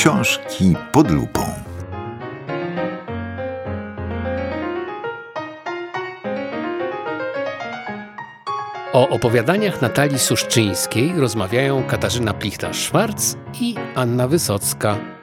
Książki pod lupą. O opowiadaniach Natalii Suszczyńskiej rozmawiają Katarzyna Plichta-Szwarc i Anna Wysocka.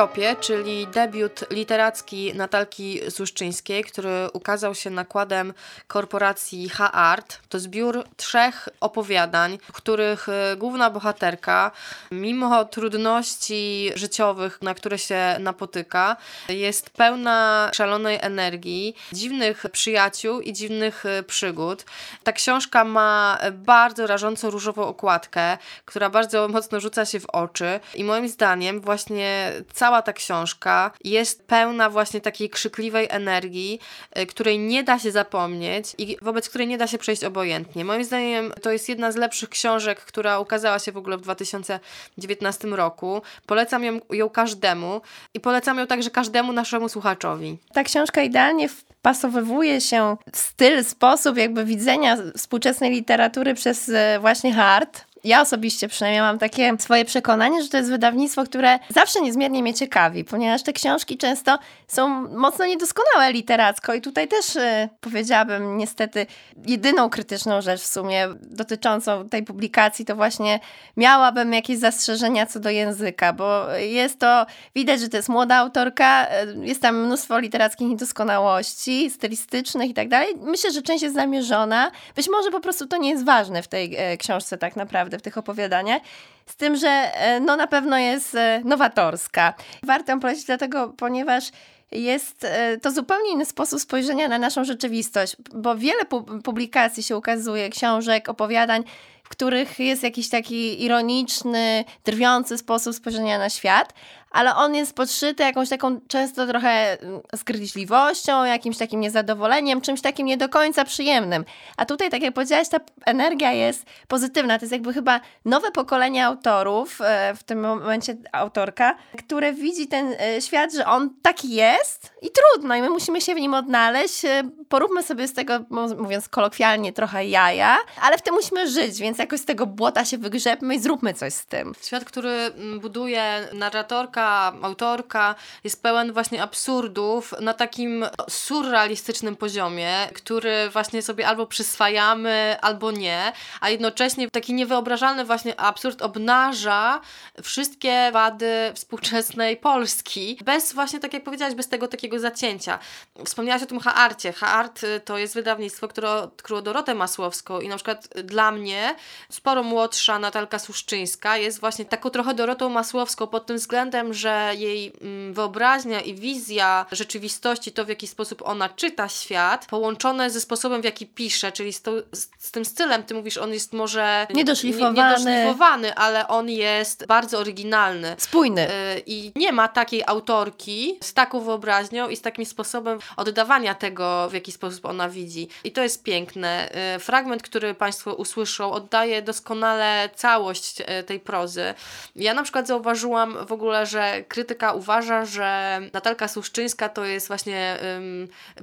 Dropie, czyli debiut literacki Natalki Suszczyńskiej, który ukazał się nakładem korporacji H-Art. To zbiór trzech opowiadań, których e, główna bohaterka, mimo trudności życiowych, na które się napotyka, jest pełna szalonej energii, dziwnych przyjaciół i dziwnych e, przygód. Ta książka ma bardzo rażąco różową okładkę, która bardzo mocno rzuca się w oczy i moim zdaniem właśnie cała ta książka jest pełna właśnie takiej krzykliwej energii, y, której nie da się zapomnieć i wobec której nie da się przejść obojętnie. Moim zdaniem to jest jedna z lepszych książek, która ukazała się w ogóle w 2019 roku. Polecam ją, ją każdemu i polecam ją także każdemu naszemu słuchaczowi. Ta książka idealnie wpasowywuje się w styl, sposób jakby widzenia współczesnej literatury przez e, właśnie Hart ja osobiście przynajmniej mam takie swoje przekonanie, że to jest wydawnictwo, które zawsze niezmiernie mnie ciekawi, ponieważ te książki często są mocno niedoskonałe literacko i tutaj też y, powiedziałabym niestety jedyną krytyczną rzecz w sumie dotyczącą tej publikacji to właśnie miałabym jakieś zastrzeżenia co do języka, bo jest to, widać, że to jest młoda autorka, y, jest tam mnóstwo literackich niedoskonałości, stylistycznych i tak dalej. Myślę, że część jest zamierzona, być może po prostu to nie jest ważne w tej y, książce tak naprawdę naprawdę w tych opowiadaniach. Z tym, że e, no na pewno jest e, nowatorska. Warto ją polecić dlatego, ponieważ jest e, to zupełnie inny sposób spojrzenia na naszą rzeczywistość, bo wiele publikacji się ukazuje, książek, opowiadań, w których jest jakiś taki ironiczny, drwiący sposób spojrzenia na świat, ale on jest podszyty jakąś taką często trochę mm, zgryźliwością, jakimś takim niezadowoleniem, czymś takim nie do końca przyjemnym. A tutaj, tak jak powiedziałaś, ta energia jest pozytywna. To jest jakby chyba nowe pokolenie autorów, e, w tym momencie autorka, które widzi ten e, świat, że on taki jest i trudno, i my musimy się w nim odnaleźć. E, poróbmy sobie z tego, mówiąc kolokwialnie, trochę jaja, ale w tym musimy żyć, więc jakoś z tego błota się wygrzebmy i zróbmy coś z tym. Świat, który mm, buduje narratorka, autorka jest pełen właśnie absurdów na takim surrealistycznym poziomie, który właśnie sobie albo przyswajamy, albo nie, a jednocześnie taki niewyobrażalny właśnie absurd obnaża wszystkie wady współczesnej Polski, bez właśnie, tak jak powiedziałaś, bez tego takiego zacięcia. Wspomniałaś o tym Haarcie. Haart y, to jest wydawnictwo, które odkryło Dorotę Masłowską i na przykład dla mnie sporo młodsza Natalka Suszczyńska jest właśnie taką trochę Dorotą Masłowską pod tym względem, że jej mm, wyobraźnia i wizja rzeczywistości, to w jaki sposób ona czyta świat, połączone ze sposobem, w jaki pisze, czyli z, to, z tym stylem, ty mówisz, on jest może niedoszlifowany. niedoszlifowany, ale on jest bardzo oryginalny. Spójny. Y, I nie ma takiej autorki z taką wyobraźnią i z takim sposobem oddawania tego, w jaki sposób ona widzi. I to jest piękne. Y, fragment, który Państwo usłyszą, oddaje doskonale całość y, tej prozy. Ja na przykład zauważyłam w ogóle, że że krytyka uważa, że Natalka Suszczyńska to jest właśnie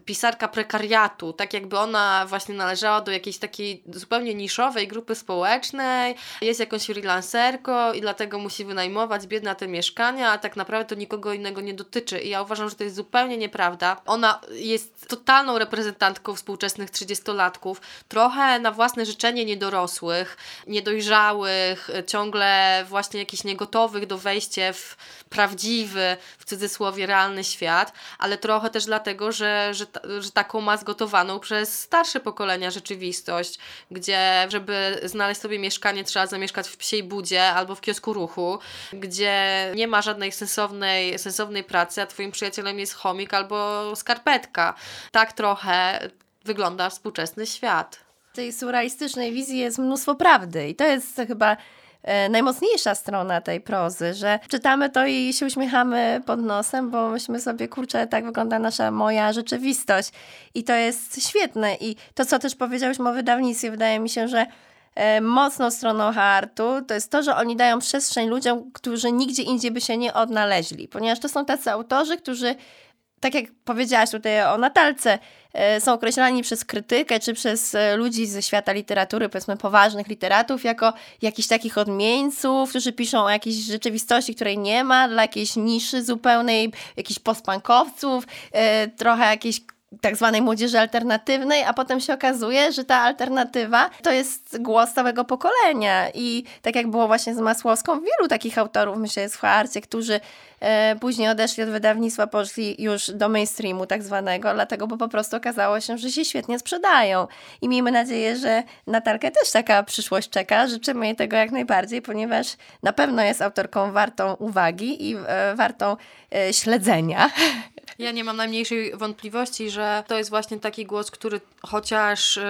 pisarka prekariatu, tak jakby ona właśnie należała do jakiejś takiej zupełnie niszowej grupy społecznej, jest jakąś freelancerką i dlatego musi wynajmować biedne te mieszkania, a tak naprawdę to nikogo innego nie dotyczy. I ja uważam, że to jest zupełnie nieprawda. Ona jest totalną reprezentantką współczesnych trzydziestolatków, trochę na własne życzenie niedorosłych, niedojrzałych, ciągle właśnie jakichś niegotowych do wejścia w prawdziwy, w cudzysłowie realny świat, ale trochę też dlatego, że, że, że taką ma zgotowaną przez starsze pokolenia rzeczywistość, gdzie żeby znaleźć sobie mieszkanie trzeba zamieszkać w psiej budzie albo w kiosku ruchu, gdzie nie ma żadnej sensownej, sensownej pracy, a twoim przyjacielem jest chomik albo skarpetka. Tak trochę wygląda współczesny świat. W tej surrealistycznej wizji jest mnóstwo prawdy i to jest chyba najmocniejsza strona tej prozy, że czytamy to i się uśmiechamy pod nosem, bo myślimy sobie, kurczę, tak wygląda nasza, moja rzeczywistość. I to jest świetne. I to, co też powiedziałeś o wydawnictwie, wydaje mi się, że e, mocną stroną hartu to jest to, że oni dają przestrzeń ludziom, którzy nigdzie indziej by się nie odnaleźli, ponieważ to są tacy autorzy, którzy tak jak powiedziałaś tutaj o Natalce, e, są określani przez krytykę czy przez e, ludzi ze świata literatury, powiedzmy poważnych literatów, jako jakichś takich odmieńców, którzy piszą o jakiejś rzeczywistości, której nie ma, dla jakiejś niszy zupełnej, jakichś postpankowców, e, trochę jakiejś tak zwanej młodzieży alternatywnej, a potem się okazuje, że ta alternatywa to jest głos całego pokolenia. I tak jak było właśnie z Masłowską, wielu takich autorów, myślę, jest w Harcie, którzy e, później odeszli od wydawnictwa, poszli już do mainstreamu tak zwanego, dlatego, bo po prostu okazało się, że się świetnie sprzedają. I miejmy nadzieję, że Natalkę też taka przyszłość czeka, życzymy jej tego jak najbardziej, ponieważ na pewno jest autorką wartą uwagi i e, wartą e, śledzenia. Ja nie mam najmniejszej wątpliwości, że to jest właśnie taki głos, który chociaż y,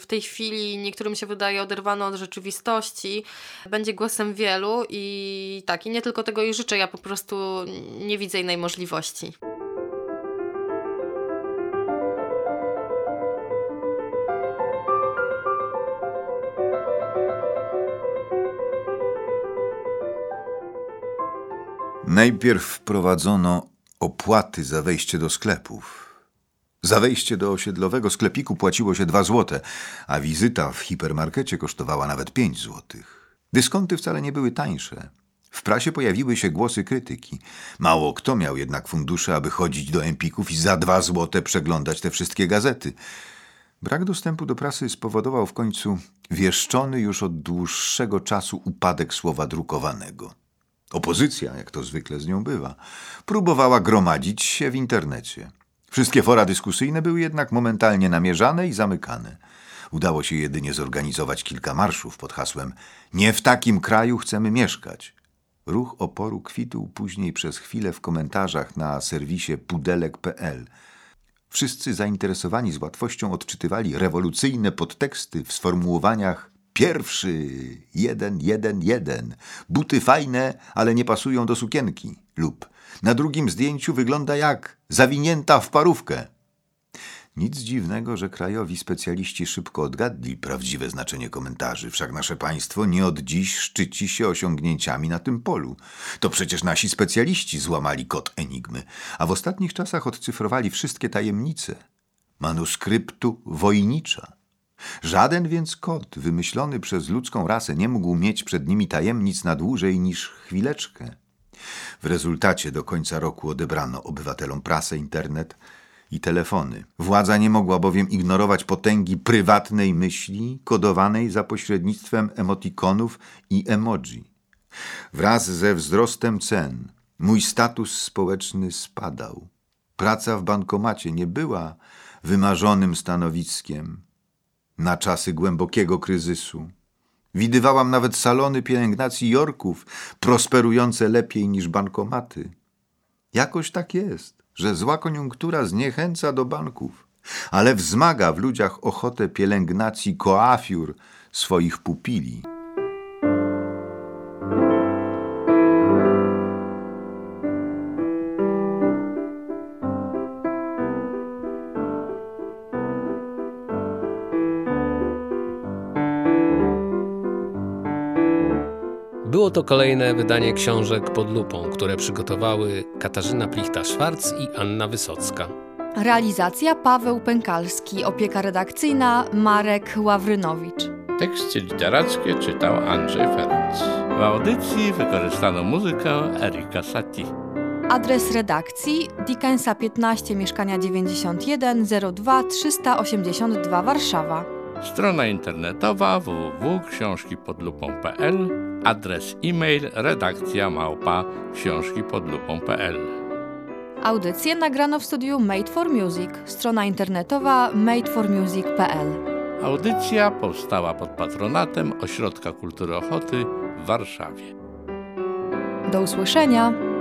w tej chwili niektórym się wydaje oderwany od rzeczywistości, będzie głosem wielu i tak, i nie tylko tego jej życzę, ja po prostu nie widzę innej możliwości. Najpierw wprowadzono opłaty za wejście do sklepów. Za wejście do osiedlowego sklepiku płaciło się 2 złote, a wizyta w hipermarkecie kosztowała nawet 5 złotych. Dyskonty wcale nie były tańsze. W prasie pojawiły się głosy krytyki. Mało kto miał jednak fundusze, aby chodzić do empików i za dwa złote przeglądać te wszystkie gazety. Brak dostępu do prasy spowodował w końcu wieszczony już od dłuższego czasu upadek słowa drukowanego. Opozycja, jak to zwykle z nią bywa, próbowała gromadzić się w internecie. Wszystkie fora dyskusyjne były jednak momentalnie namierzane i zamykane. Udało się jedynie zorganizować kilka marszów pod hasłem Nie w takim kraju chcemy mieszkać. Ruch oporu kwitł później przez chwilę w komentarzach na serwisie pudelek.pl. Wszyscy zainteresowani z łatwością odczytywali rewolucyjne podteksty w sformułowaniach Pierwszy, jeden, jeden, jeden. Buty fajne, ale nie pasują do sukienki. Lub na drugim zdjęciu wygląda jak zawinięta w parówkę. Nic dziwnego, że krajowi specjaliści szybko odgadli prawdziwe znaczenie komentarzy, wszak nasze państwo nie od dziś szczyci się osiągnięciami na tym polu. To przecież nasi specjaliści złamali kod enigmy, a w ostatnich czasach odcyfrowali wszystkie tajemnice manuskryptu wojnicza. Żaden więc kod wymyślony przez ludzką rasę nie mógł mieć przed nimi tajemnic na dłużej niż chwileczkę. W rezultacie do końca roku odebrano obywatelom prasę, internet i telefony. Władza nie mogła bowiem ignorować potęgi prywatnej myśli, kodowanej za pośrednictwem emotikonów i emoji. Wraz ze wzrostem cen mój status społeczny spadał. Praca w bankomacie nie była wymarzonym stanowiskiem, na czasy głębokiego kryzysu. Widywałam nawet salony pielęgnacji Jorków, prosperujące lepiej niż bankomaty. Jakoś tak jest, że zła koniunktura zniechęca do banków, ale wzmaga w ludziach ochotę pielęgnacji koafiur swoich pupili. To kolejne wydanie książek pod lupą, które przygotowały Katarzyna Plichta-Szwarc i Anna Wysocka. Realizacja Paweł Pękalski, opieka redakcyjna Marek Ławrynowicz. Teksty literackie czytał Andrzej Ferenc. W audycji wykorzystano muzykę Erika Satie. Adres redakcji Dickensa 15 mieszkania 91 02 382 Warszawa. Strona internetowa www.książkipodlupą.pl Adres e-mail redakcja małpa książkipodlupą.pl Audycję nagrano w studiu Made for Music. Strona internetowa madeformusic.pl Audycja powstała pod patronatem Ośrodka Kultury Ochoty w Warszawie. Do usłyszenia!